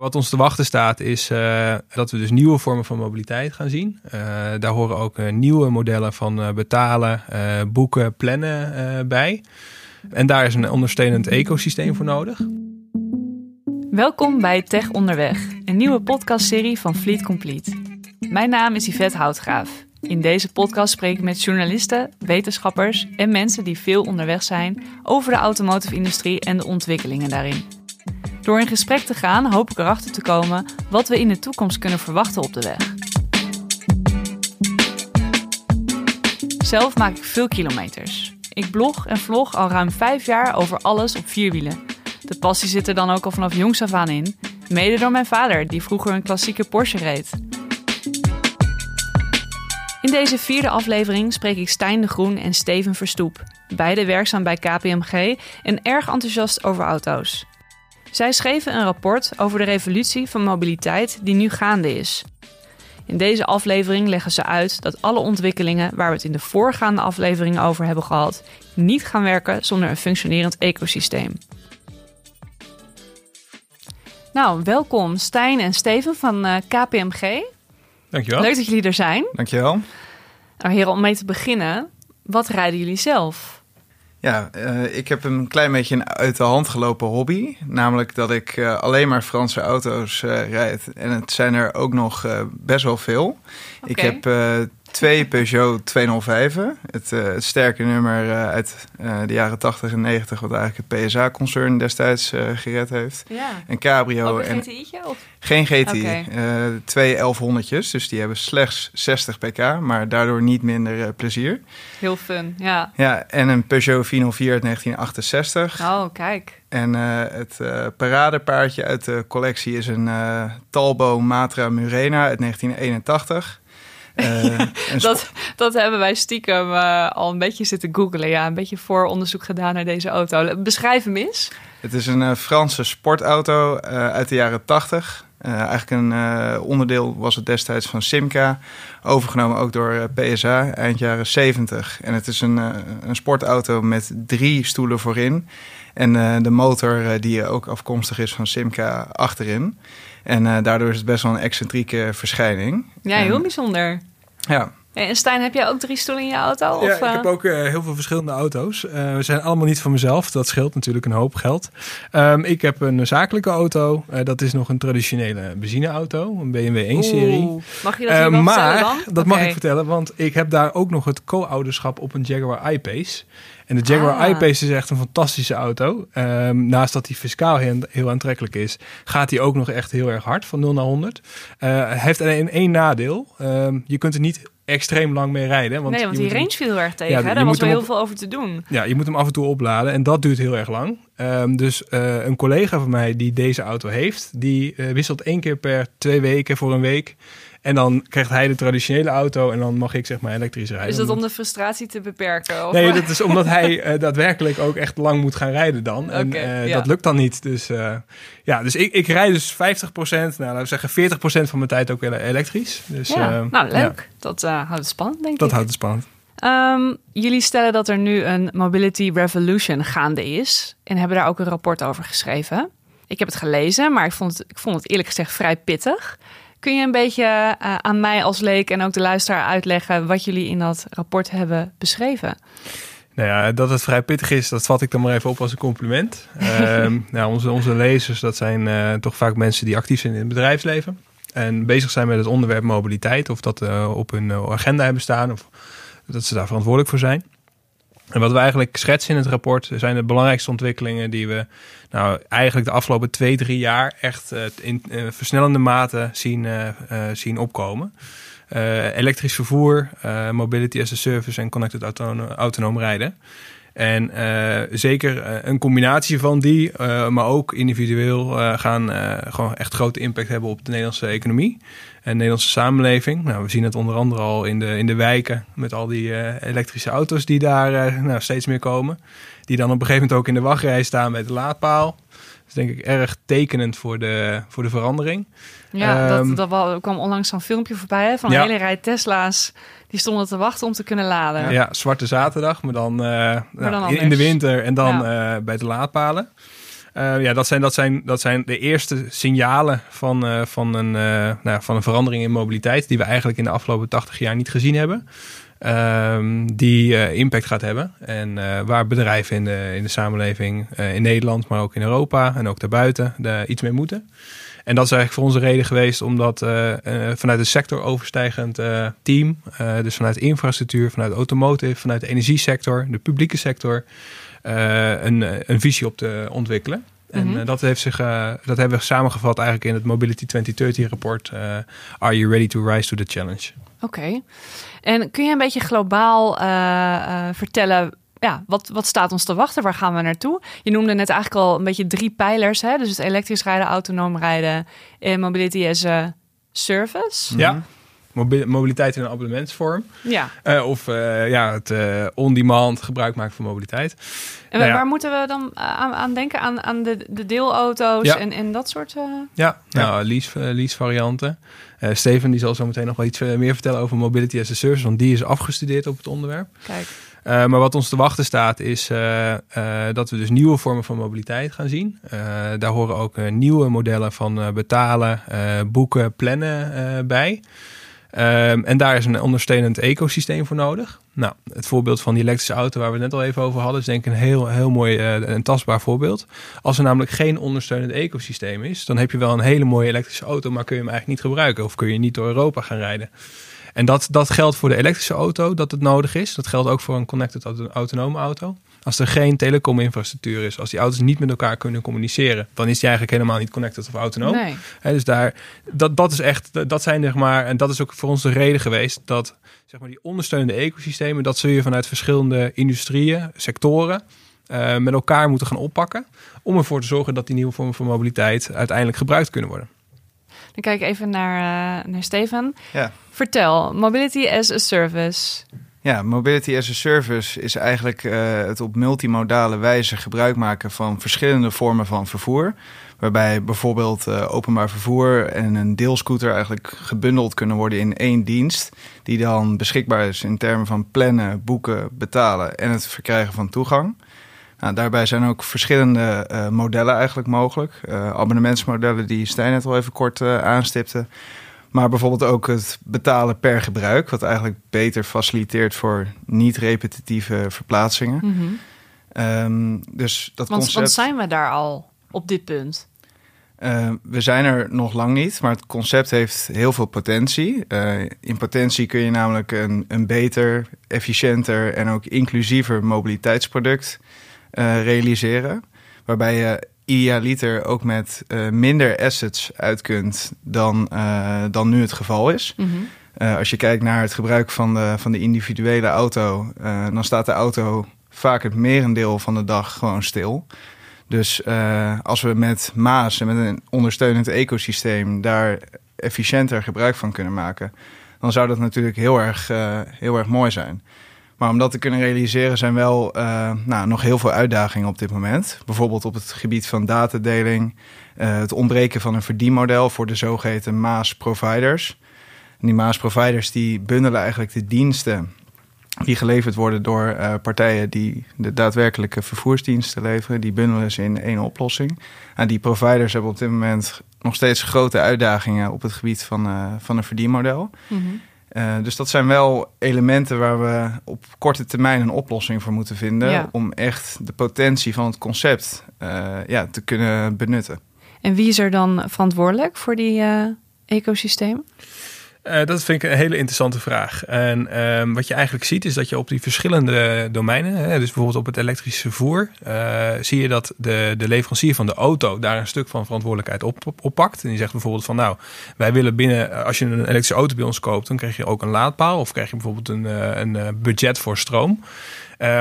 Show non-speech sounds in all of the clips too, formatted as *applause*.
Wat ons te wachten staat is uh, dat we dus nieuwe vormen van mobiliteit gaan zien. Uh, daar horen ook uh, nieuwe modellen van betalen, boeken, plannen bij. En daar is een ondersteunend ecosysteem voor nodig. Welkom bij Tech Onderweg, een nieuwe podcastserie van Fleet Complete. Mijn naam is Yvette Houtgraaf. In deze podcast spreek ik met journalisten, wetenschappers en mensen die veel onderweg zijn over de automotive industrie en de ontwikkelingen daarin. Door in gesprek te gaan hoop ik erachter te komen wat we in de toekomst kunnen verwachten op de weg. Zelf maak ik veel kilometers. Ik blog en vlog al ruim vijf jaar over alles op vierwielen. De passie zit er dan ook al vanaf jongs af aan in. Mede door mijn vader, die vroeger een klassieke Porsche reed. In deze vierde aflevering spreek ik Stijn de Groen en Steven Verstoep, beide werkzaam bij KPMG en erg enthousiast over auto's. Zij schreven een rapport over de revolutie van mobiliteit die nu gaande is. In deze aflevering leggen ze uit dat alle ontwikkelingen waar we het in de voorgaande aflevering over hebben gehad, niet gaan werken zonder een functionerend ecosysteem. Nou, welkom Stijn en Steven van uh, eh, KPMG. Dankjewel. Leuk dat jullie er zijn. Dankjewel. Nou heren, om mee te beginnen, wat rijden jullie zelf? Ja, uh, ik heb een klein beetje een uit de hand gelopen hobby. Namelijk dat ik uh, alleen maar Franse auto's uh, rijd. En het zijn er ook nog best wel veel. Okay. Ik heb twee Peugeot 205. Het, uh, het sterke nummer uh, uit uh, de jaren 80 en 90, wat eigenlijk het PSA-concern destijds gered heeft. Ja. Een cabrio. Ook een GTI'tje? Of? Geen GTI. Okay. twee 1100'tjes, dus die hebben slechts 60 pk, maar daardoor niet minder plezier. Heel fun, ja. Ja, en een Peugeot 404 uit 1968. Oh, kijk. En het paradepaardje uit de collectie is een Talbot Matra Murena uit 1981. *laughs* Uh, dat, dat hebben wij stiekem uh, al een beetje zitten googlen. Ja, een beetje vooronderzoek gedaan naar deze auto. Beschrijf hem eens. Het is een uh, Franse sportauto uit de jaren 80. eigenlijk een onderdeel was het destijds van Simca. Overgenomen ook door PSA eind jaren 70. En het is een, een sportauto met drie stoelen voorin. En de motor die ook afkomstig is van Simca achterin. En daardoor is het best wel een excentrieke verschijning. Ja, heel en, bijzonder. Ja. En Stijn, heb jij ook drie stoelen in je auto? Ja, of, ik heb ook uh, heel veel verschillende auto's. Uh, we zijn allemaal niet van mezelf. Dat scheelt natuurlijk een hoop geld. Um, ik heb een zakelijke auto. Uh, dat is nog een traditionele benzineauto. Een BMW 1-serie. Mag je dat hier wel maar, dan? dat mag ik vertellen. Want ik heb daar ook nog het co-ouderschap op een Jaguar I-Pace. En de Jaguar Ah. I-Pace is echt een fantastische auto. Um, naast dat hij fiscaal heel, heel, aantrekkelijk is, gaat hij ook nog echt heel erg hard van 0 naar 100. Hij heeft alleen één nadeel. Um, je kunt er niet extreem lang mee rijden. Want nee, want die range viel heel erg tegen. Ja, hè? je Daar was wel heel veel over te doen. Ja, je moet hem af en toe opladen en dat duurt heel erg lang. Um, dus uh, een collega van mij die deze auto heeft, die uh, wisselt één keer per twee weken voor een week. En dan krijgt hij de traditionele auto en dan mag ik zeg maar elektrisch rijden. Is dat om de frustratie te beperken? Of? Nee, dat is omdat hij uh, daadwerkelijk ook echt lang moet gaan rijden dan. En okay, ja. dat lukt dan niet. Dus uh, ja, dus ik, ik rijd dus 50%, nou laten we zeggen 40% van mijn tijd ook weer elektrisch. Dus, ja. nou, leuk. Dat houdt het spannend, denk dat ik. houdt het spannend. Um, jullie stellen dat er nu een mobility revolution gaande is en hebben daar ook een rapport over geschreven. Ik heb het gelezen, maar ik vond het, ik vond het eerlijk gezegd vrij pittig. Kun je een beetje uh, aan mij als leek en ook de luisteraar uitleggen wat jullie in dat rapport hebben beschreven? Nou ja, dat het vrij pittig is, dat vat ik dan maar even op als een compliment. um, *laughs* nou, onze, onze lezers, dat zijn uh, toch vaak mensen die actief zijn in het bedrijfsleven. En bezig zijn met het onderwerp mobiliteit. Of dat uh, op hun agenda hebben staan. Of dat ze daar verantwoordelijk voor zijn. En wat we eigenlijk schetsen in het rapport zijn de belangrijkste ontwikkelingen die we nou eigenlijk de afgelopen twee, drie jaar echt uh, in uh, versnellende mate zien, uh, zien opkomen. elektrisch vervoer, mobility as a service en connected autonoom rijden. En zeker een combinatie van die, maar ook individueel gaan gewoon echt grote impact hebben op de Nederlandse economie en de Nederlandse samenleving. Nou, we zien het onder andere al in de, in de wijken met al die elektrische auto's die daar nou, steeds meer komen. Die dan op een gegeven moment ook in de wachtrij staan bij de laadpaal. Dat is denk ik erg tekenend voor de, voor de verandering. Ja, um, dat, dat kwam onlangs zo'n filmpje voorbij hè, van een ja. hele rij Tesla's. Die stonden te wachten om te kunnen laden. Ja, ja zwarte zaterdag, maar dan, uh, maar dan nou, in, in, de winter en dan ja. bij de laadpalen. Uh, ja, dat zijn, dat, zijn, dat zijn de eerste signalen van, van, een, nou, van een verandering in mobiliteit, die we eigenlijk in de afgelopen 80 jaar niet gezien hebben. Ehm, die impact gaat hebben. En waar bedrijven in de, in de samenleving in Nederland, maar ook in Europa en ook daarbuiten, iets mee moeten. En dat is eigenlijk voor onze reden geweest, omdat vanuit een sector overstijgend team, dus vanuit infrastructuur, vanuit automotive, vanuit de energiesector, de publieke sector, een, een visie op te ontwikkelen. En mm -hmm. dat, heeft zich, uh, dat hebben we samengevat eigenlijk in het Mobility 2030 rapport. Uh, Are you ready to rise to the challenge? Oké. Okay. En kun je een beetje globaal vertellen ja, wat, wat staat ons te wachten? Waar gaan we naartoe? Je noemde net eigenlijk al een beetje drie pijlers. Hè? Dus het elektrisch rijden, autonoom rijden en mobility as a service. Ja. Mhm mobiliteit in een abonnementsvorm. Ja. Uh, of uh, ja, het uh, on-demand gebruik maken van mobiliteit. En nou waar moeten we dan aan, aan, denken? Aan, aan de, de deelauto's ja. en, en dat soort... Ja, nou, lease, lease varianten. Steven die zal zo meteen nog wel iets meer vertellen over mobility as a service, want die is afgestudeerd op het onderwerp. Kijk. Uh, maar wat ons te wachten staat is uh, uh, dat we dus nieuwe vormen van mobiliteit gaan zien. daar horen ook nieuwe modellen van betalen, boeken, plannen bij. Um, en daar is een ondersteunend ecosysteem voor nodig. Nou, het voorbeeld van die elektrische auto waar we het net al even over hadden, is denk ik een heel, heel mooi uh, en tastbaar voorbeeld. Als er namelijk geen ondersteunend ecosysteem is, dan heb je wel een hele mooie elektrische auto, maar kun je hem eigenlijk niet gebruiken of kun je niet door Europa gaan rijden. En dat, dat geldt voor de elektrische auto, dat het nodig is. Dat geldt ook voor een connected autonome auto. Als er geen telecominfrastructuur is, als die auto's niet met elkaar kunnen communiceren, dan is die eigenlijk helemaal niet connected of autonoom. Nee. dus daar, dat, dat is echt, dat zijn zeg maar, en dat is ook voor ons de reden geweest dat zeg maar, die ondersteunende ecosystemen, dat zul je vanuit verschillende industrieën, sectoren, uh, met elkaar moeten gaan oppakken. Om ervoor te zorgen dat die nieuwe vormen van mobiliteit uiteindelijk gebruikt kunnen worden. Dan kijk ik even naar, uh, naar Stefan. Ja. Vertel, mobility as a service. Ja, mobility as a service is eigenlijk uh, het op multimodale wijze gebruik maken van verschillende vormen van vervoer. Waarbij bijvoorbeeld uh, openbaar vervoer en een deelscooter eigenlijk gebundeld kunnen worden in één dienst. Die dan beschikbaar is in termen van plannen, boeken, betalen en het verkrijgen van toegang. Nou, daarbij zijn ook verschillende uh, modellen eigenlijk mogelijk. abonnementsmodellen die Stijn net al even kort aanstipte. Maar bijvoorbeeld ook het betalen per gebruik, wat eigenlijk beter faciliteert voor niet-repetitieve verplaatsingen. Mm -hmm. um, dus dat want, concept... want zijn we daar al op dit punt? Uh, we zijn er nog lang niet, maar het concept heeft heel veel potentie. Uh, in potentie kun je namelijk een, een beter, efficiënter en ook inclusiever mobiliteitsproduct uh, realiseren. Waarbij je idealiter ook met uh, minder assets uit kunt dan, uh, dan nu het geval is. Mm -hmm. uh, als je kijkt naar het gebruik van de, van de individuele auto, dan staat de auto vaak het merendeel van de dag gewoon stil. Dus als we met Maas en met een ondersteunend ecosysteem daar efficiënter gebruik van kunnen maken, dan zou dat natuurlijk heel erg, heel erg mooi zijn. Maar om dat te kunnen realiseren zijn wel uh, nou, nog heel veel uitdagingen op dit moment. Bijvoorbeeld op het gebied van datadeling, uh, het ontbreken van een verdienmodel voor de zogeheten Maas-providers. die Maas-providers die bundelen eigenlijk de diensten die geleverd worden door uh, partijen die de daadwerkelijke vervoersdiensten leveren. Die bundelen ze in één oplossing. En die providers hebben op dit moment nog steeds grote uitdagingen op het gebied van, van een verdienmodel. Mm. Uh, dus dat zijn wel elementen waar we op korte termijn een oplossing voor moeten vinden. Ja. Om echt de potentie van het concept uh, ja, te kunnen benutten. En wie is er dan verantwoordelijk voor die uh, ecosystemen? Uh, dat vind ik een hele interessante vraag. En um, wat je eigenlijk ziet is dat je op die verschillende domeinen, hè, dus bijvoorbeeld op het elektrische vervoer, uh, zie je dat de, de leverancier van de auto daar een stuk van verantwoordelijkheid op, op, oppakt. En die zegt bijvoorbeeld van nou, wij willen binnen, als je een elektrische auto bij ons koopt, dan krijg je ook een laadpaal of krijg je bijvoorbeeld een, een budget voor stroom.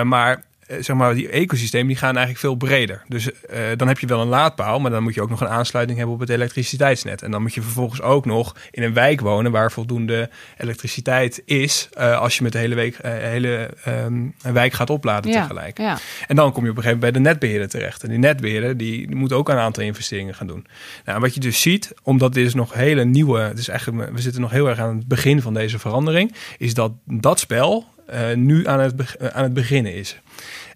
Maar zeg maar, die ecosystemen die gaan eigenlijk veel breder. Dus uh, dan heb je wel een laadpaal, maar dan moet je ook nog een aansluiting hebben op het elektriciteitsnet. En dan moet je vervolgens ook nog in een wijk wonen waar voldoende elektriciteit is, uh, als je met de hele, week, uh, hele um, wijk gaat opladen ja, tegelijk. Ja. En dan kom je op een gegeven moment bij de netbeheerder terecht. En die netbeheerder die, die moet ook een aantal investeringen gaan doen. Nou, wat je dus ziet, omdat dit is nog hele nieuwe, het is eigenlijk, we zitten nog heel erg aan het begin van deze verandering, is dat dat spel nu aan het, aan het beginnen is.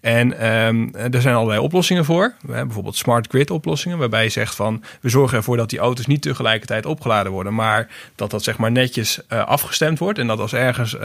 En ehm, er zijn allerlei oplossingen voor. bijvoorbeeld smart grid oplossingen, waarbij je zegt van we zorgen ervoor dat die auto's niet tegelijkertijd opgeladen worden, maar dat dat zeg maar netjes uh, afgestemd wordt. En dat als ergens uh,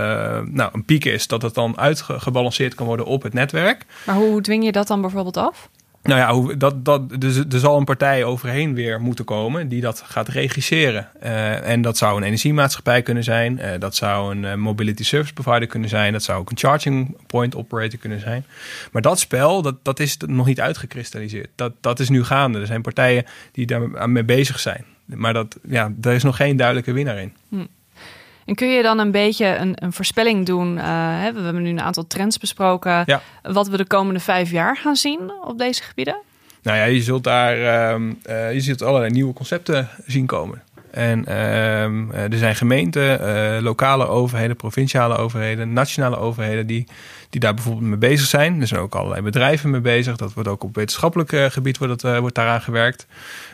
nou, een piek is, dat het dan uitgebalanceerd kan worden op het netwerk. Maar hoe dwing je dat dan bijvoorbeeld af? Nou ja, dat, dat, dus, er zal een partij overheen weer moeten komen die dat gaat regisseren. Uh, en dat zou een energiemaatschappij kunnen zijn. Uh, dat zou een uh, mobility service provider kunnen zijn. Dat zou ook een charging point operator kunnen zijn. Maar dat spel, dat, dat is nog niet uitgekristalliseerd. Dat, dat is nu gaande. Er zijn partijen die daar mee bezig zijn. Maar dat, ja, daar is nog geen duidelijke winnaar in. Hm. En kun je dan een beetje een, een voorspelling doen? Uh, hè, we hebben nu een aantal trends besproken. Ja. Wat we de komende vijf jaar gaan zien op deze gebieden? Nou ja, je zult daar uh, uh, je zult allerlei nieuwe concepten zien komen. En ehm, er zijn gemeenten, lokale overheden, provinciale overheden, nationale overheden die, die daar bijvoorbeeld mee bezig zijn. Er zijn ook allerlei bedrijven mee bezig. Dat wordt ook op wetenschappelijk gebied wordt, dat, wordt daaraan gewerkt.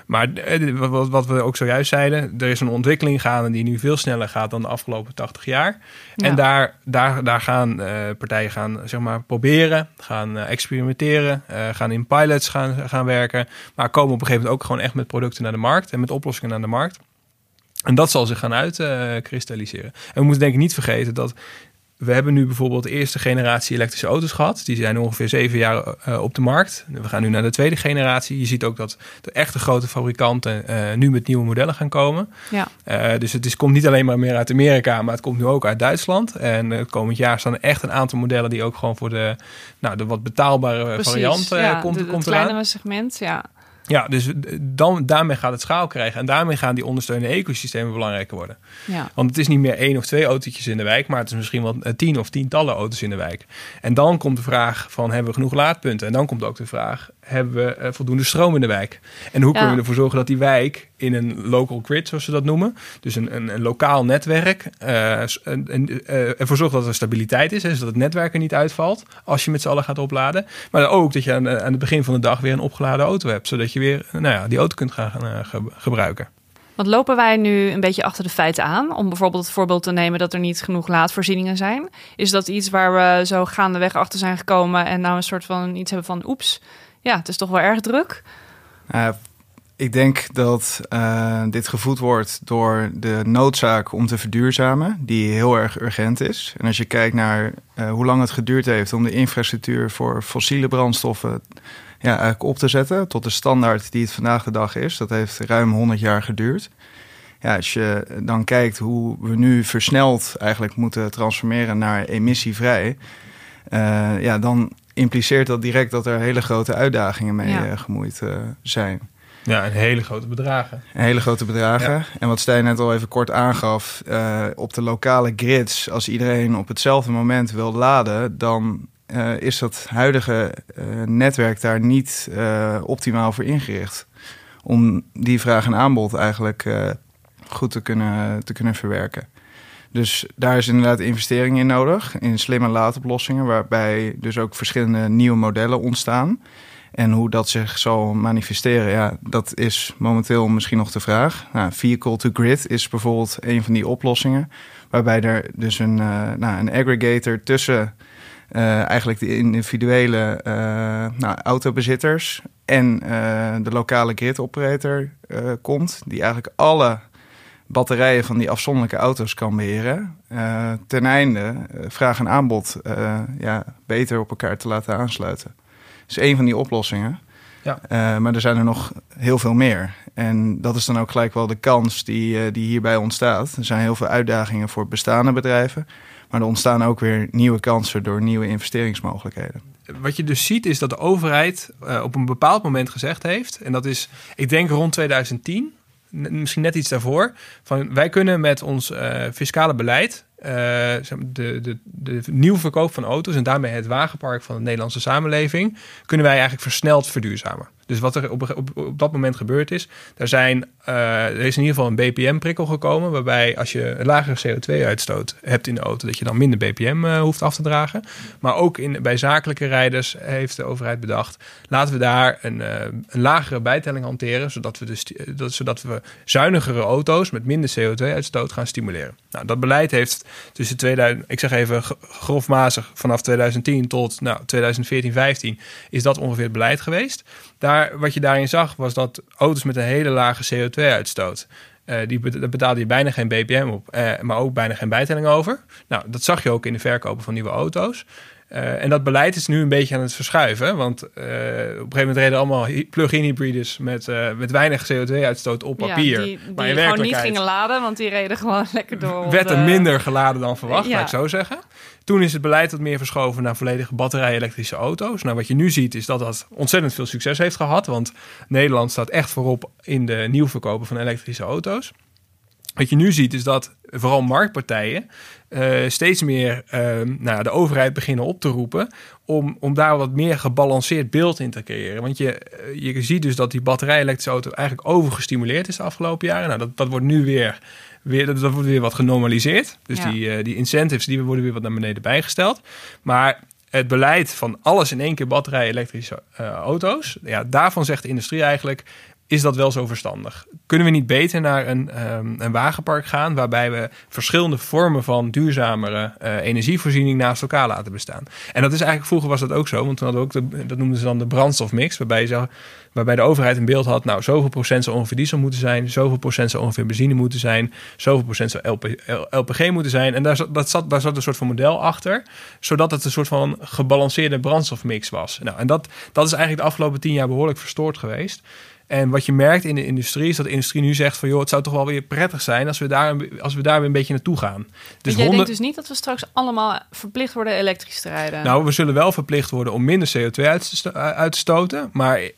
Maar eh, wat, we ook zojuist zeiden, er is een ontwikkeling gaande die nu veel sneller gaat dan de afgelopen 80 jaar. En daar, daar, daar gaan partijen gaan, zeg maar, proberen, gaan experimenteren, gaan in pilots gaan, gaan werken. Maar komen op een gegeven moment ook gewoon echt met producten naar de markt en met oplossingen naar de markt. En dat zal zich gaan uitkristalliseren. en we moeten denk ik niet vergeten dat we hebben nu bijvoorbeeld de eerste generatie elektrische auto's gehad. Die zijn ongeveer zeven jaar uh, op de markt. We gaan nu naar de tweede generatie. Je ziet ook dat de echte grote fabrikanten uh, nu met nieuwe modellen gaan komen. Ja. Uh, dus het is, komt niet alleen maar meer uit Amerika, maar het komt nu ook uit Duitsland. En het komend jaar staan er echt een aantal modellen die ook gewoon voor de, nou, de wat betaalbare Precies, variant ja, komt. De, komt kleinere segment, ja. Ja, dus dan, daarmee gaat het schaal krijgen. En daarmee gaan die ondersteunende ecosystemen belangrijker worden. Ja. Want het is niet meer één of twee autootjes in de wijk, maar het is misschien wel tien of tientallen auto's in de wijk. En dan komt de vraag van hebben we genoeg laadpunten? En dan komt ook de vraag, hebben we uh, voldoende stroom in de wijk? En hoe kunnen we ervoor zorgen dat die wijk in een local grid, zoals ze dat noemen, dus een, een, een lokaal netwerk, uh, uh, ervoor zorgt dat er stabiliteit is, hè, zodat het netwerk er niet uitvalt als je met z'n allen gaat opladen. Maar ook dat je aan, aan het begin van de dag weer een opgeladen auto hebt, zodat je weer nou ja, die auto kunt gaan gebruiken. Want lopen wij nu een beetje achter de feiten aan? Om bijvoorbeeld het voorbeeld te nemen dat er niet genoeg laadvoorzieningen zijn. Is dat iets waar we zo gaandeweg achter zijn gekomen en nou een soort van iets hebben van oeps, ja, het is toch wel erg druk? Uh, ik denk dat uh, dit gevoed wordt door de noodzaak om te verduurzamen, die heel erg urgent is. En als je kijkt naar uh, hoe lang het geduurd heeft om de infrastructuur voor fossiele brandstoffen ja, eigenlijk op te zetten tot de standaard die het vandaag de dag is, dat heeft ruim 100 jaar geduurd. Ja, als je dan kijkt hoe we nu versneld eigenlijk moeten transformeren naar emissievrij, ja, dan impliceert dat direct dat er hele grote uitdagingen mee ja. gemoeid zijn. Ja, een hele grote bedragen. Een hele grote bedragen. En wat Stijn net al even kort aangaf, uh, op de lokale grids, als iedereen op hetzelfde moment wil laden, dan uh, is dat huidige uh, netwerk daar niet optimaal voor ingericht. Om die vraag en aanbod eigenlijk goed te kunnen, te kunnen verwerken. Dus daar is inderdaad investering in nodig, in slimme laadoplossingen, waarbij dus ook verschillende nieuwe modellen ontstaan. En hoe dat zich zal manifesteren, ja, dat is momenteel misschien nog de vraag. Nou, vehicle to grid is bijvoorbeeld een van die oplossingen. Waarbij er dus een, uh, nou, een aggregator tussen uh, eigenlijk de individuele uh, nou, autobezitters en de lokale grid operator komt. Die eigenlijk alle batterijen van die afzonderlijke auto's kan beheren. ten einde vraag en aanbod ja, beter op elkaar te laten aansluiten is één van die oplossingen. Ja. Uh, maar er zijn er nog heel veel meer. En dat is dan ook gelijk wel de kans die, uh, die hierbij ontstaat. Er zijn heel veel uitdagingen voor bestaande bedrijven. Maar er ontstaan ook weer nieuwe kansen door nieuwe investeringsmogelijkheden. Wat je dus ziet is dat de overheid uh, op een bepaald moment gezegd heeft... en dat is, ik denk rond 2010, misschien net iets daarvoor... van wij kunnen met ons fiscale beleid uh, de, de, de nieuwe verkoop van auto's en daarmee het wagenpark van de Nederlandse samenleving, kunnen wij eigenlijk versneld verduurzamen. Dus wat er op, op, dat moment gebeurd is, er zijn er is in ieder geval een BPM-prikkel gekomen. Waarbij als je een lagere CO2-uitstoot hebt in de auto, dat je dan minder BPM hoeft af te dragen. Maar ook in, bij zakelijke rijders heeft de overheid bedacht: laten we daar een, een lagere bijtelling hanteren. Zodat we, de, dat, zodat we zuinigere auto's met minder CO2-uitstoot gaan stimuleren. Nou, dat beleid heeft tussen 2000, ik zeg even grofmazig, vanaf 2010 tot nou, 2014, 15 is dat ongeveer het beleid geweest. Daar, wat je daarin zag was dat auto's met een hele lage CO2-uitstoot, uh, die betaalde je bijna geen BPM op, uh, maar ook bijna geen bijtelling over. Nou, dat zag je ook in de verkopen van nieuwe auto's. Uh, en dat beleid is nu een beetje aan het verschuiven. Want uh, op een gegeven moment reden allemaal plug-in hybrides met, uh, met weinig CO2-uitstoot op papier. Ja, die, die maar in gewoon niet gingen laden, want die reden gewoon *laughs* lekker door. Werd er minder geladen dan verwacht, ja. laat ik zo zeggen. Toen is het beleid wat meer verschoven naar volledige batterij-elektrische auto's. Nou, wat je nu ziet is dat dat ontzettend veel succes heeft gehad. Want Nederland staat echt voorop in de nieuwverkopen van elektrische auto's. Wat je nu ziet is dat vooral marktpartijen uh, steeds meer uh, nou, de overheid beginnen op te roepen om, om daar wat meer gebalanceerd beeld in te creëren. Want je, eh, je ziet dus dat die batterij-elektrische auto eigenlijk overgestimuleerd is de afgelopen jaren. Nou, dat, dat wordt nu weer, weer, dat, wordt weer wat genormaliseerd. Dus die, uh, die incentives die worden weer wat naar beneden bijgesteld. Maar het beleid van alles in één keer batterij-elektrische uh, auto's, ja, daarvan zegt de industrie eigenlijk: is dat wel zo verstandig? Kunnen we niet beter naar een, um, een wagenpark gaan waarbij we verschillende vormen van duurzamere uh, energievoorziening naast elkaar laten bestaan? En dat is eigenlijk, vroeger was dat ook zo, want toen hadden we ook, dat noemden ze dan de brandstofmix, waarbij, je zag, waarbij de overheid een beeld had, nou, zoveel procent zou ongeveer diesel moeten zijn, zoveel procent zou ongeveer benzine moeten zijn, zoveel procent zou LP, LPG moeten zijn. En daar, dat zat, daar zat een soort van model achter, zodat het een soort van gebalanceerde brandstofmix was. Nou, en dat, dat is eigenlijk de afgelopen tien jaar behoorlijk verstoord geweest. En wat je merkt in de industrie is dat de industrie nu zegt van joh, het zou toch wel weer prettig zijn als we daar, als we daar weer een beetje naartoe gaan. Dus jij 100... denkt dus niet dat we straks allemaal verplicht worden elektrisch te rijden? Nou, we zullen wel verplicht worden om minder CO2 uit te, uit te stoten. Maar uh,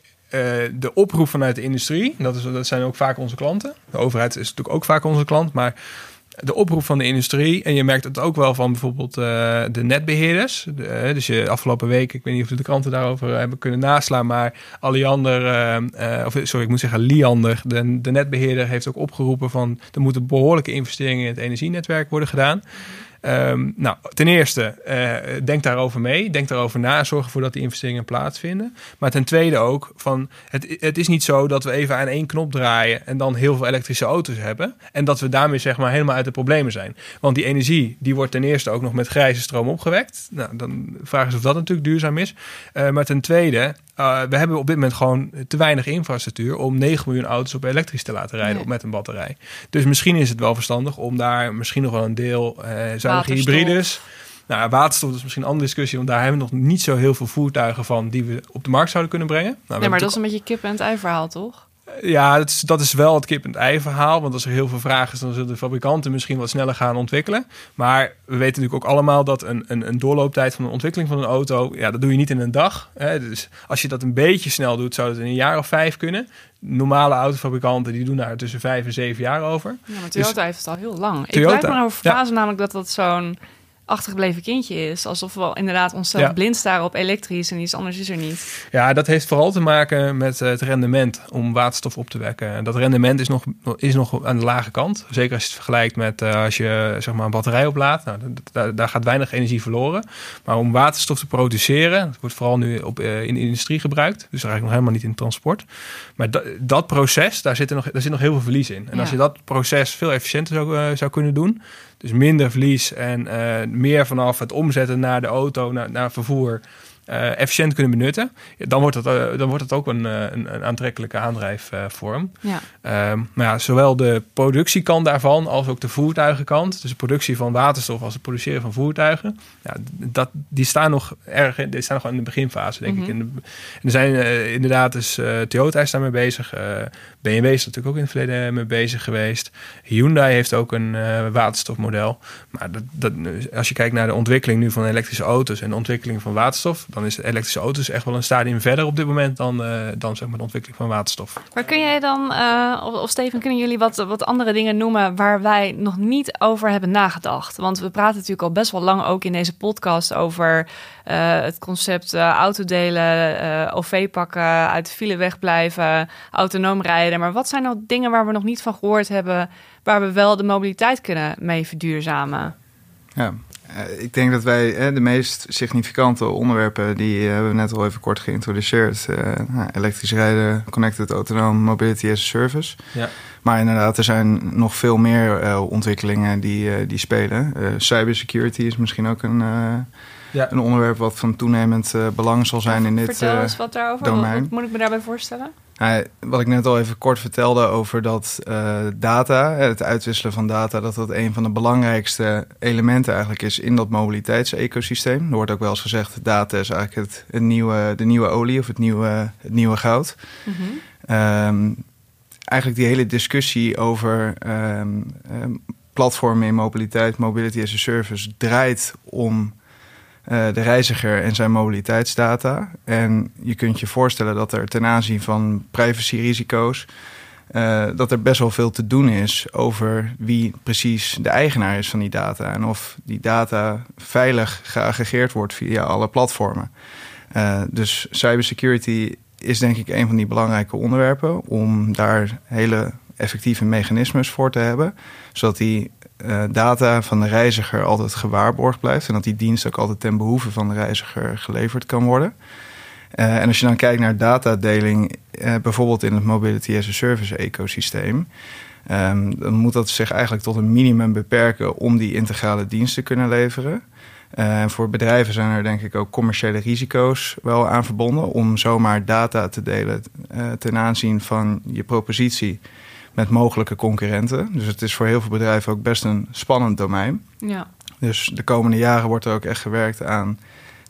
de oproep vanuit de industrie, dat, is, dat zijn ook vaak onze klanten. De overheid is natuurlijk ook vaak onze klant, maar de oproep van de industrie. En je merkt het ook wel van bijvoorbeeld uh, de netbeheerders. De, uh, dus je afgelopen week, ik weet niet of de kranten daarover hebben kunnen naslaan, maar Alliander, of sorry, ik moet zeggen Liander, de, de netbeheerder, heeft ook opgeroepen van er moeten behoorlijke investeringen in het energienetwerk worden gedaan. Um, nou, ten eerste, uh, denk daarover mee. Denk daarover na. Zorg ervoor dat die investeringen plaatsvinden. Maar ten tweede ook, van, het, het is niet zo dat we even aan één knop draaien en dan heel veel elektrische auto's hebben. En dat we daarmee zeg maar helemaal uit de problemen zijn. Want die energie, die wordt ten eerste ook nog met grijze stroom opgewekt. Nou, dan vragen ze of dat natuurlijk duurzaam is. Uh, maar ten tweede, uh, we hebben op dit moment gewoon te weinig infrastructuur om 9 miljoen auto's op elektrisch te laten rijden nee. met een batterij. Dus misschien is het wel verstandig om daar misschien nog wel een deel uh, zuinige hybrides. Nou, waterstof is misschien een andere discussie, want daar hebben we nog niet zo heel veel voertuigen van die we op de markt zouden kunnen brengen. Nou, nee, maar dat is een beetje kip en het ei verhaal, toch? Ja, dat is, dat is wel het kip en ei verhaal. Want als er heel veel vraag is, dan zullen de fabrikanten misschien wat sneller gaan ontwikkelen. Maar we weten natuurlijk ook allemaal dat een, een, een doorlooptijd van de ontwikkeling van een auto, ja, dat doe je niet in een dag. Hè. Dus als je dat een beetje snel doet, zou het in een jaar of vijf kunnen. Normale autofabrikanten die doen daar tussen vijf en zeven jaar over. Ja, maar Toyota dus, heeft het al heel lang. Toyota, ik blijf me over verbazen ja. namelijk dat dat zo'n achtergebleven kindje is. Alsof we inderdaad onszelf ja. blind staren op elektrisch en iets anders is er niet. Ja, dat heeft vooral te maken met het rendement om waterstof op te wekken. Dat rendement is nog, is nog aan de lage kant. Zeker als je het vergelijkt met uh, als je zeg maar, een batterij oplaadt. Nou, daar, daar, gaat weinig energie verloren. Maar om waterstof te produceren, dat wordt vooral nu op, uh, in de industrie gebruikt. Dus eigenlijk nog helemaal niet in transport. Maar dat, dat proces, daar zit, er nog, daar zit nog heel veel verlies in. En ja. als je dat proces veel efficiënter zou, uh, zou kunnen doen, dus minder verlies en uh, meer vanaf het omzetten naar de auto, naar, naar vervoer uh, efficiënt kunnen benutten, dan wordt het, uh, dan wordt het ook een, een, een aantrekkelijke aandrijfvorm. Ja. Um, maar ja, zowel de productiekant daarvan als ook de voertuigenkant, dus de productie van waterstof als het produceren van voertuigen, ja, dat, die staan nog erg die staan nog in de beginfase, denk mm -hmm. ik. En er zijn uh, inderdaad, dus Toyota is daarmee bezig, BMW is natuurlijk ook in het verleden mee bezig geweest. Hyundai heeft ook een waterstofmodel. Maar dat, dat, als je kijkt naar de ontwikkeling nu van elektrische auto's en de ontwikkeling van waterstof, dan is de elektrische auto's echt wel een stadium verder op dit moment dan, uh, dan zeg maar de ontwikkeling van waterstof. Maar kun jij dan, uh, of, of, Steven, kunnen jullie wat, wat andere dingen noemen waar wij nog niet over hebben nagedacht? Want we praten natuurlijk al best wel lang ook in deze podcast over uh, het concept autodelen, OV pakken, uit de file wegblijven, autonoom rijden. Maar wat zijn nou dingen waar we nog niet van gehoord hebben, waar we wel de mobiliteit kunnen mee verduurzamen? Ja, eh, ik denk dat wij de meest significante onderwerpen, die eh, hebben we net al even kort geïntroduceerd. Uh, nou, elektrisch rijden, connected autonoom, mobility as a service. Ja. Maar inderdaad, er zijn nog veel meer ontwikkelingen die, die spelen. cybersecurity is misschien ook een, ja. een onderwerp wat van toenemend belang zal zijn in dit Vertel eens wat daarover. domein. Wat moet ik me daarbij voorstellen? Wat ik net al even kort vertelde over dat uh, data, het uitwisselen van data, dat dat een van de belangrijkste elementen eigenlijk is in dat mobiliteitsecosysteem. Er wordt ook wel eens gezegd, data is eigenlijk het, het nieuwe, de nieuwe olie of het nieuwe, het nieuwe goud. Mm eigenlijk die hele discussie over um, um, platformen in mobiliteit, mobility as a service, draait om eh, de reiziger en zijn mobiliteitsdata. En je kunt je voorstellen dat er ten aanzien van privacyrisico's... Uh, dat er best wel veel te doen is over wie precies de eigenaar is van die data. En of die data veilig geaggregeerd wordt via alle platformen. Uh, dus cybersecurity is denk ik een van die belangrijke onderwerpen om daar hele effectieve mechanismes voor te hebben. Zodat die uh, data van de reiziger altijd gewaarborgd blijft. En dat die dienst ook altijd ten behoeve van de reiziger geleverd kan worden. Uh, en als je dan kijkt naar datadeling, uh, bijvoorbeeld in het Mobility as a Service ecosysteem. Um, dan moet dat zich eigenlijk tot een minimum beperken om die integrale dienst te kunnen leveren. En voor bedrijven zijn er denk ik ook commerciële risico's wel aan verbonden om zomaar data te delen ten aanzien van je propositie met mogelijke concurrenten. Dus het is voor heel veel bedrijven ook best een spannend domein. Ja. Dus de komende jaren wordt er ook echt gewerkt aan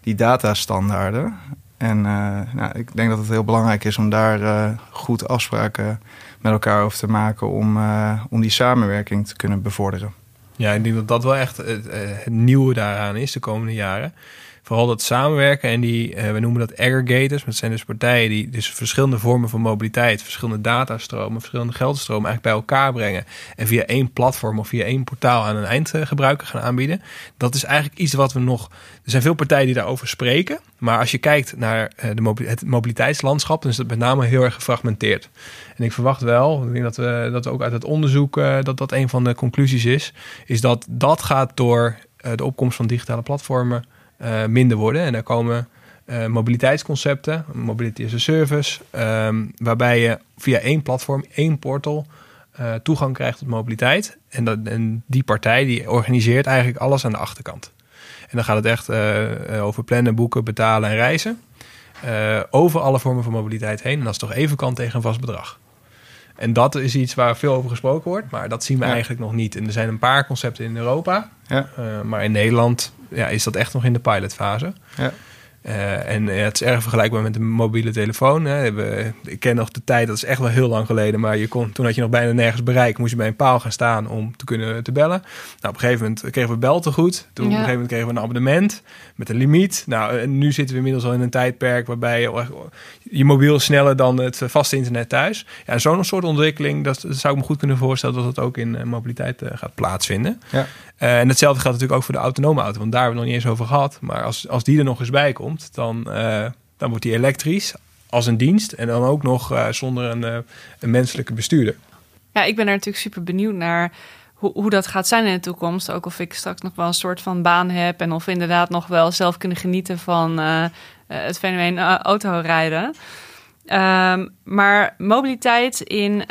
die datastandaarden. En uh, nou, ik denk dat het heel belangrijk is om daar uh, goed afspraken met elkaar over te maken om, uh, om die samenwerking te kunnen bevorderen. Ja, ik denk dat dat wel echt het, het nieuwe daaraan is de komende jaren vooral dat samenwerken en die, uh, we noemen dat aggregators. Dat zijn dus partijen die dus verschillende vormen van mobiliteit, verschillende datastromen, verschillende geldstromen eigenlijk bij elkaar brengen. En via één platform of via één portaal aan een eindgebruiker gaan aanbieden. Dat is eigenlijk iets wat we nog. Er zijn veel partijen die daarover spreken. Maar als je kijkt naar uh, de het mobiliteitslandschap, dan is dat met name heel erg gefragmenteerd. En ik verwacht wel, ik denk dat we dat ook uit het onderzoek, uh, dat dat een van de conclusies is, is dat dat gaat door de opkomst van digitale platformen minder worden. En daar komen uh, mobiliteitsconcepten, mobility as a service, um, waarbij je via één platform, één portal uh, toegang krijgt tot mobiliteit. En, dat, en die partij die organiseert eigenlijk alles aan de achterkant. En dan gaat het echt over plannen, boeken, betalen en reizen. over alle vormen van mobiliteit heen. En dat is toch even kan tegen een vast bedrag. En dat is iets waar veel over gesproken wordt, maar dat zien we eigenlijk nog niet. En er zijn een paar concepten in Europa, ja. uh, maar in Nederland ja, is dat echt nog in de pilotfase. Ja. Uh, en het is erg vergelijkbaar met een mobiele telefoon. Hè. We, ik ken nog de tijd, dat is echt wel heel lang geleden, maar je kon, toen had je nog bijna nergens bereik, moest je bij een paal gaan staan om te kunnen te bellen. Nou, op een gegeven moment kregen we beltegoed. Toen op een gegeven moment kregen we een abonnement met een limiet. Nou, en nu zitten we inmiddels al in een tijdperk waarbij je, je mobiel sneller dan het vaste internet thuis. Ja, zo'n soort ontwikkeling, dat, zou ik me goed kunnen voorstellen dat het ook in uh, mobiliteit uh, gaat plaatsvinden. Ja. Uh, en hetzelfde geldt natuurlijk ook voor de autonome auto, want daar hebben we nog niet eens over gehad. Maar als, als die er nog eens bij komt, dan, dan wordt die elektrisch als een dienst en dan ook nog zonder een, menselijke bestuurder. Ja, ik ben er natuurlijk super benieuwd naar hoe, hoe dat gaat zijn in de toekomst. Ook of ik straks nog wel een soort van baan heb en of we inderdaad nog wel zelf kunnen genieten van eh, het fenomeen autorijden. Um, maar mobiliteit in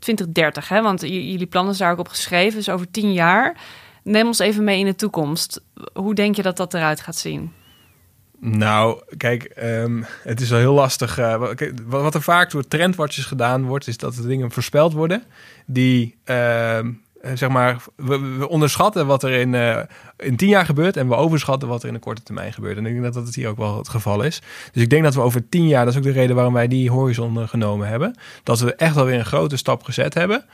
2030, eh, hè, want jullie plannen zijn daar ook op geschreven, dus over tien jaar. Neem ons even mee in de toekomst. Hoe denk je dat dat eruit gaat zien? Nou, kijk, um, het is wel heel lastig. Uh, wat er vaak door trendwatches gedaan wordt, is dat de dingen voorspeld worden die uh, eh, zeg maar, we, onderschatten wat er in, eh, in tien jaar gebeurt en we overschatten wat er in de korte termijn gebeurt. En ik denk dat dat het hier ook wel het geval is. Dus ik denk dat we over tien jaar, dat is ook de reden waarom wij die horizon genomen hebben, dat we echt alweer een grote stap gezet hebben.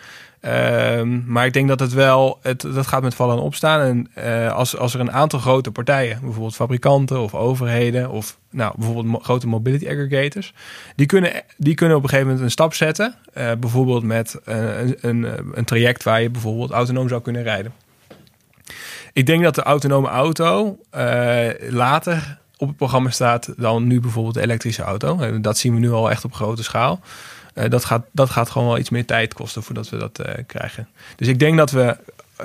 Ehm, maar ik denk dat het wel, het, dat gaat met vallen en opstaan. En uh, als, als er een aantal grote partijen, bijvoorbeeld fabrikanten of overheden, of nou, bijvoorbeeld grote mobility aggregators, die kunnen, die kunnen op een gegeven moment een stap zetten. Uh, bijvoorbeeld met uh, een, een, een traject waar je bijvoorbeeld autonoom zou kunnen rijden. Ik denk dat de autonome auto later op het programma staat dan nu bijvoorbeeld de elektrische auto. En dat zien we nu al echt op grote schaal. Uh, dat, gaat, dat gaat gewoon wel iets meer tijd kosten voordat we dat uh, krijgen. Dus ik denk dat we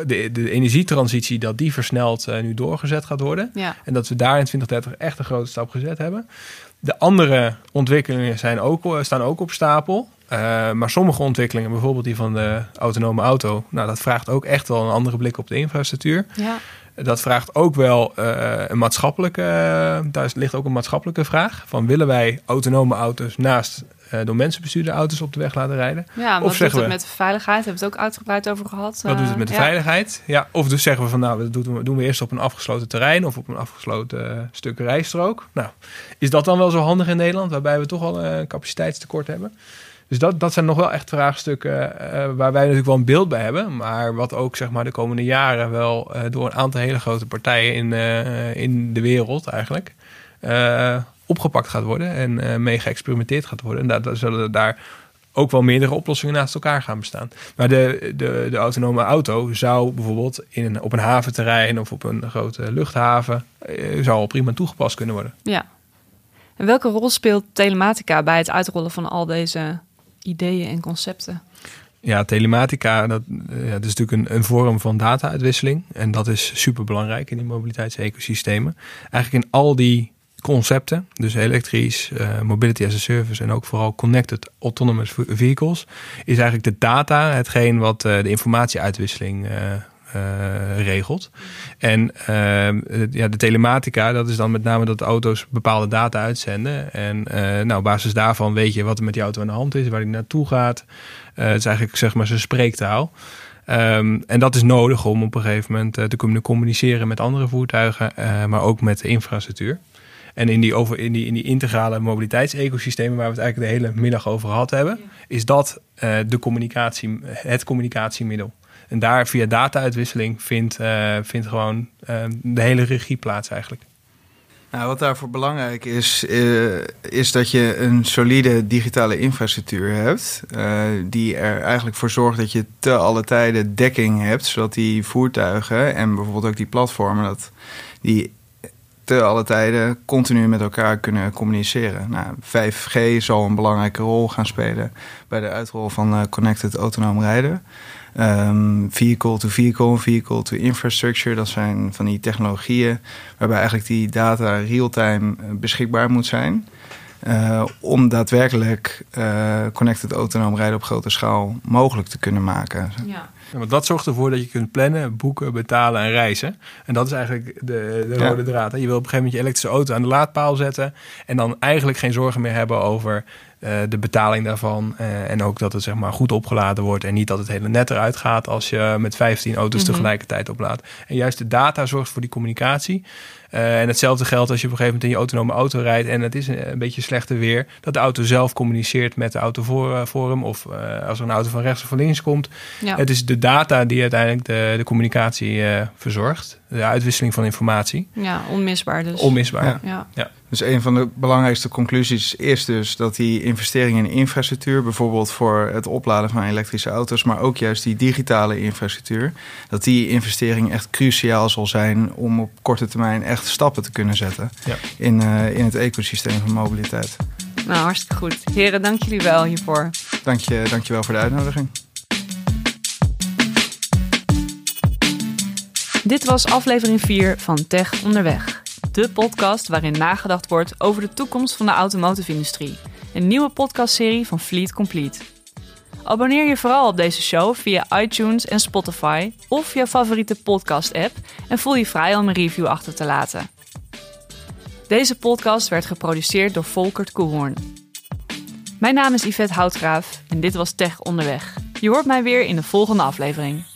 de, de energietransitie, dat die versneld uh, nu doorgezet gaat worden. Ja. En dat we daar in 2030 echt een grote stap gezet hebben. De andere ontwikkelingen zijn ook, staan ook op stapel. maar sommige ontwikkelingen, bijvoorbeeld die van de autonome auto, nou, dat vraagt ook echt wel een andere blik op de infrastructuur. Ja. Dat vraagt ook wel een maatschappelijke, daar ligt ook een maatschappelijke vraag. Van willen wij autonome auto's naast door mensen bestuurde auto's op de weg laten rijden. Ja, wat of doet het we, met veiligheid? Hebben we het ook uitgebreid over gehad. Wat doet het met de ja. veiligheid? Ja, of dus zeggen we van nou, dat doen we, doen we eerst op een afgesloten terrein of op een afgesloten uh, stuk rijstrook. Nou, is dat dan wel zo handig in Nederland, waarbij we toch al een capaciteitstekort hebben? Dus dat, dat zijn nog wel echt vraagstukken waar wij natuurlijk wel een beeld bij hebben. Maar wat ook zeg maar, de komende jaren wel door een aantal hele grote partijen in, in de wereld eigenlijk opgepakt gaat worden en uh, mee geëxperimenteerd gaat worden. En daar, daar zullen daar ook wel meerdere oplossingen naast elkaar gaan bestaan. Maar de, de, de autonome auto zou bijvoorbeeld in een, op een haventerrein of op een grote luchthaven uh, zou al prima toegepast kunnen worden. Ja. En welke rol speelt telematica bij het uitrollen van al deze ideeën en concepten? Ja, telematica, dat, ja, dat is natuurlijk een, een vorm van data-uitwisseling. En dat is super belangrijk in die mobiliteitsecosystemen. Eigenlijk in al die concepten, dus elektrisch, uh, mobility as a service en ook vooral connected autonomous vehicles, is eigenlijk de data hetgeen wat uh, de informatieuitwisseling uh, regelt. En ja, de telematica, dat is dan met name dat auto's bepaalde data uitzenden. En nou, op basis daarvan weet je wat er met die auto aan de hand is, waar die naartoe gaat. het is eigenlijk zeg maar zijn spreektaal. Um, en dat is nodig om op een gegeven moment te kunnen communiceren met andere voertuigen, maar ook met de infrastructuur. En in die, over, in die, in die integrale mobiliteitsecosystemen waar we het eigenlijk de hele middag over gehad hebben, ja. is dat uh, de communicatie, het communicatiemiddel. En daar via data-uitwisseling vindt, uh, vindt gewoon uh, de hele regie plaats eigenlijk. Nou, wat daarvoor belangrijk is, uh, is dat je een solide digitale infrastructuur hebt. Uh, die er eigenlijk voor zorgt dat je te alle tijden dekking hebt. Zodat die voertuigen en bijvoorbeeld ook die platformen, dat die te alle tijden continu met elkaar kunnen communiceren. Nou, 5G zal een belangrijke rol gaan spelen bij de uitrol van uh, connected autonoom rijden. Um, vehicle to vehicle, vehicle to infrastructure, dat zijn van die technologieën waarbij eigenlijk die data real-time beschikbaar moet zijn. Uh, om daadwerkelijk uh, connected autonoom rijden op grote schaal mogelijk te kunnen maken. Ja. Ja, want dat zorgt ervoor dat je kunt plannen, boeken, betalen en reizen. En dat is eigenlijk de, de rode ja. draad. Hè? Je wil op een gegeven moment je elektrische auto aan de laadpaal zetten. En dan eigenlijk geen zorgen meer hebben over uh, de betaling daarvan. Uh, en ook dat het zeg maar, goed opgeladen wordt. En niet dat het hele net eruit gaat als je met 15 auto's mm -hmm. tegelijkertijd oplaadt. En juist de data zorgt voor die communicatie. Uh, en hetzelfde geldt als je op een gegeven moment in je autonome auto rijdt en het is een, een beetje slechter weer, dat de auto zelf communiceert met de auto voor, voor hem of uh, als er een auto van rechts of van links komt. Ja. Het is de data die uiteindelijk de, de communicatie uh, verzorgt, de uitwisseling van informatie. Ja, onmisbaar dus. Onmisbaar. Ja. ja. ja. Dus een van de belangrijkste conclusies is dus dat die investeringen in infrastructuur, bijvoorbeeld voor het opladen van elektrische auto's, maar ook juist die digitale infrastructuur, dat die investering echt cruciaal zal zijn om op korte termijn echt stappen te kunnen zetten ja. in, uh, in het ecosysteem van mobiliteit. Nou, hartstikke goed. Heren, dank jullie wel hiervoor. Dank je, dank je wel voor de uitnodiging. Dit was aflevering 4 van Tech Onderweg. De podcast waarin nagedacht wordt over de toekomst van de automotive-industrie. Een nieuwe podcastserie van Fleet Complete. Abonneer je vooral op deze show via iTunes en Spotify of je favoriete podcast-app en voel je vrij om een review achter te laten. Deze podcast werd geproduceerd door Volkert Koehoorn. Mijn naam is Yvette Houtgraaf en dit was Tech Onderweg. Je hoort mij weer in de volgende aflevering.